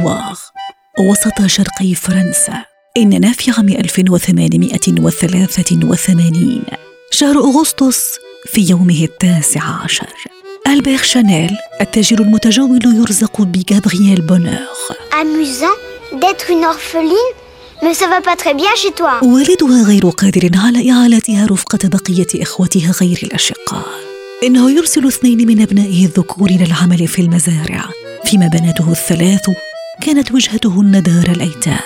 لواغ وسط شرقي فرنسا إننا في عام 1883 شهر أغسطس في يومه التاسع عشر. ألبير شانيل التاجر المتجول يرزق بجابرييل بونور. Amusant d'être une orpheline, mais ça va pas très bien chez toi. والدها غير قادر على إعالتها رفقة بقية إخوتها غير الأشقاء. إنه يرسل اثنين من أبنائه الذكور للعمل في المزارع فيما بناته الثلاث كانت وجهتهن دار الأيتام.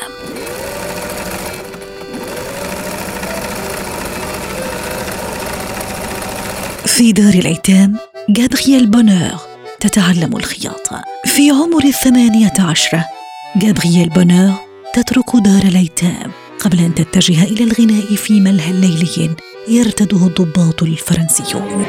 في دار الأيتام جابرييل بونور تتعلم الخياطة في عمر الثمانية عشرة جابرييل بونور تترك دار الأيتام قبل أن تتجه إلى الغناء في ملهى ليلي يرتده الضباط الفرنسيون.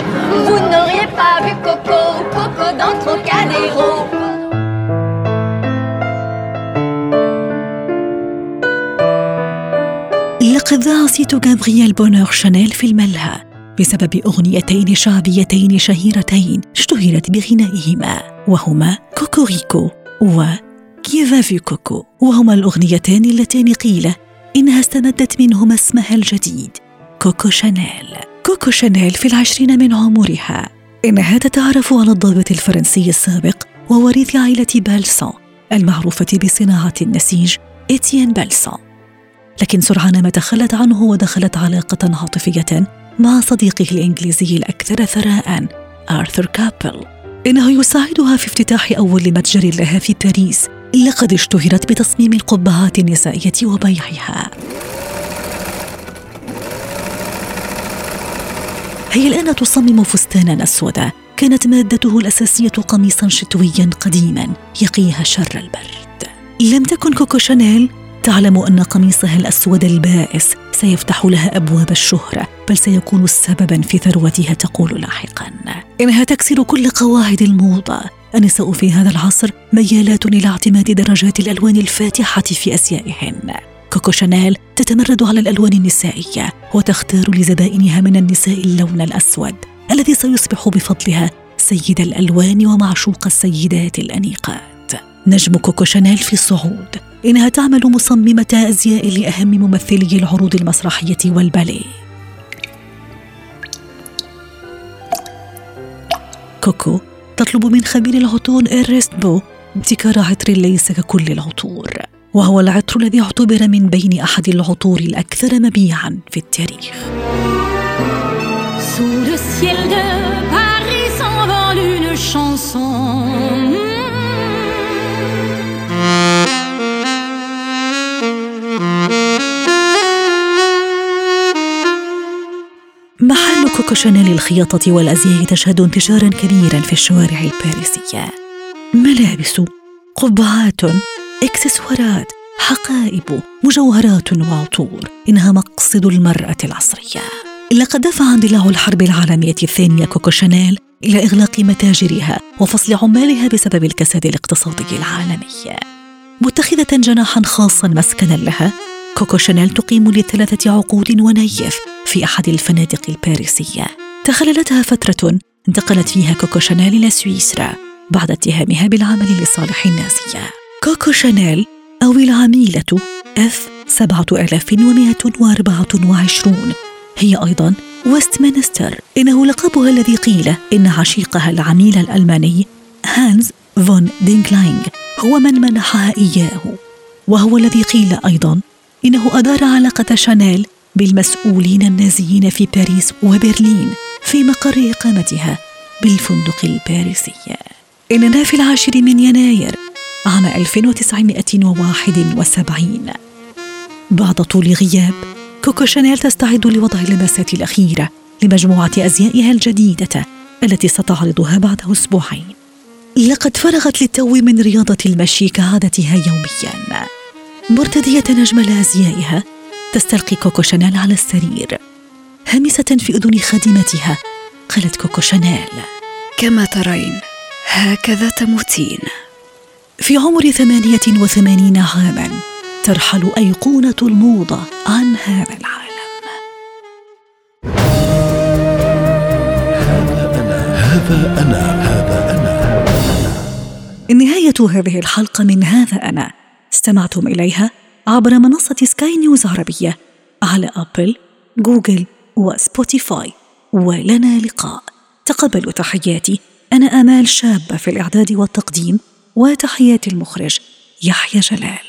صيت جابرييل بونور شانيل في الملهى بسبب أغنيتين شعبيتين شهيرتين اشتهرت بغنائهما وهما كوكوريكو و كيفا في كوكو. وهما الأغنيتان اللتان قيل إنها استمدت منهما اسمها الجديد كوكو شانيل. كوكو شانيل في العشرين من عمرها. إنها تتعرف على الضابط الفرنسي السابق ووريث عائلة بالسون المعروفة بصناعة النسيج إتيان بالسون. لكن سرعان ما تخلت عنه ودخلت علاقة عاطفية مع صديقه الإنجليزي الأكثر ثراء آرثر كابل. إنه يساعدها في افتتاح أول متجر لها في باريس لقد اشتهرت بتصميم القبعات النسائية وبيعها. هي الآن تصمم فستانا أسودا كانت مادته الأساسية قميصا شتويا قديما يقيها شر البرد. لم تكن كوكو شانيل تعلم أن قميصها الأسود البائس سيفتح لها أبواب الشهرة بل سيكون سببا في ثروتها تقول لاحقا. إنها تكسر كل قواعد الموضة. النساء في هذا العصر ميالات إلى اعتماد درجات الألوان الفاتحة في أزيائهن كوكو شانيل تتمرد على الألوان النسائية وتختار لزبائنها من النساء اللون الأسود الذي سيصبح بفضلها سيد الألوان ومعشوق السيدات الأنيقات. نجم كوكو شانيل في الصعود إنها تعمل مصممة أزياء لأهم ممثلي العروض المسرحية والباليه كوكو تطلب من خبير العطور إرنست بو ابتكار عطر ليس ككل العطور وهو العطر الذي اعتبر من بين أحد العطور الأكثر مبيعا في التاريخ Sous le ciel de Paris s'envole une chanson. محل كوكو شانيل للخياطة والأزياء تشهد انتشارا كبيرا في الشوارع الباريسية. ملابس قبعات إكسسوارات حقائب مجوهرات وعطور. إنها مقصد المرأة العصرية. لقد دفع اندلاع الحرب العالمية الثانية كوكو شانيل إلى إغلاق متاجرها وفصل عمالها بسبب الكساد الاقتصادي العالمي. متخذة جناحا خاصا مسكنا لها كوكو شانيل تقيم لثلاثة عقود ونيف في أحد الفنادق الباريسية. تخللتها فترة انتقلت فيها كوكو شانيل إلى سويسرا بعد اتهامها بالعمل لصالح النازية كوكو شانيل أو العميلة F 7124 هي أيضا ويستمنستر إنه لقبها الذي قيل إن عشيقها العميل الألماني هانز فون دينكلاغ هو من منحها إياه وهو الذي قيل أيضا إنه أدار علاقة شانيل بالمسؤولين النازيين في باريس وبرلين في مقر إقامتها بالفندق الباريسي. إننا في العاشر من يناير عام 1971 بعد طول غياب كوكو شانيل تستعد لوضع اللباسات الأخيرة لمجموعة أزيائها الجديدة التي ستعرضها بعد أسبوعين. لقد فرغت للتو من رياضة المشي كعادتها يوميا. مرتدية أجمل أزيائها تستلقي كوكو شانيل على السرير. هامسة في أذن خادمتها قالت كوكو شانيل. كما ترين هكذا تموتين. في عمر ثمانية وثمانين عاما ترحل أيقونة الموضة عن هذا العالم. هذا أنا هذا أنا. نهاية هذه الحلقة من هذا أنا. استمعتم إليها عبر منصة سكاي نيوز عربية على أبل، جوجل وسبوتيفاي ولنا لقاء. تقبلوا تحياتي. أنا آمال شابة في الإعداد والتقديم وتحيات المخرج يحيى جلال.